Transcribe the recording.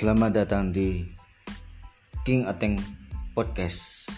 Selamat datang di King Ateng Podcast.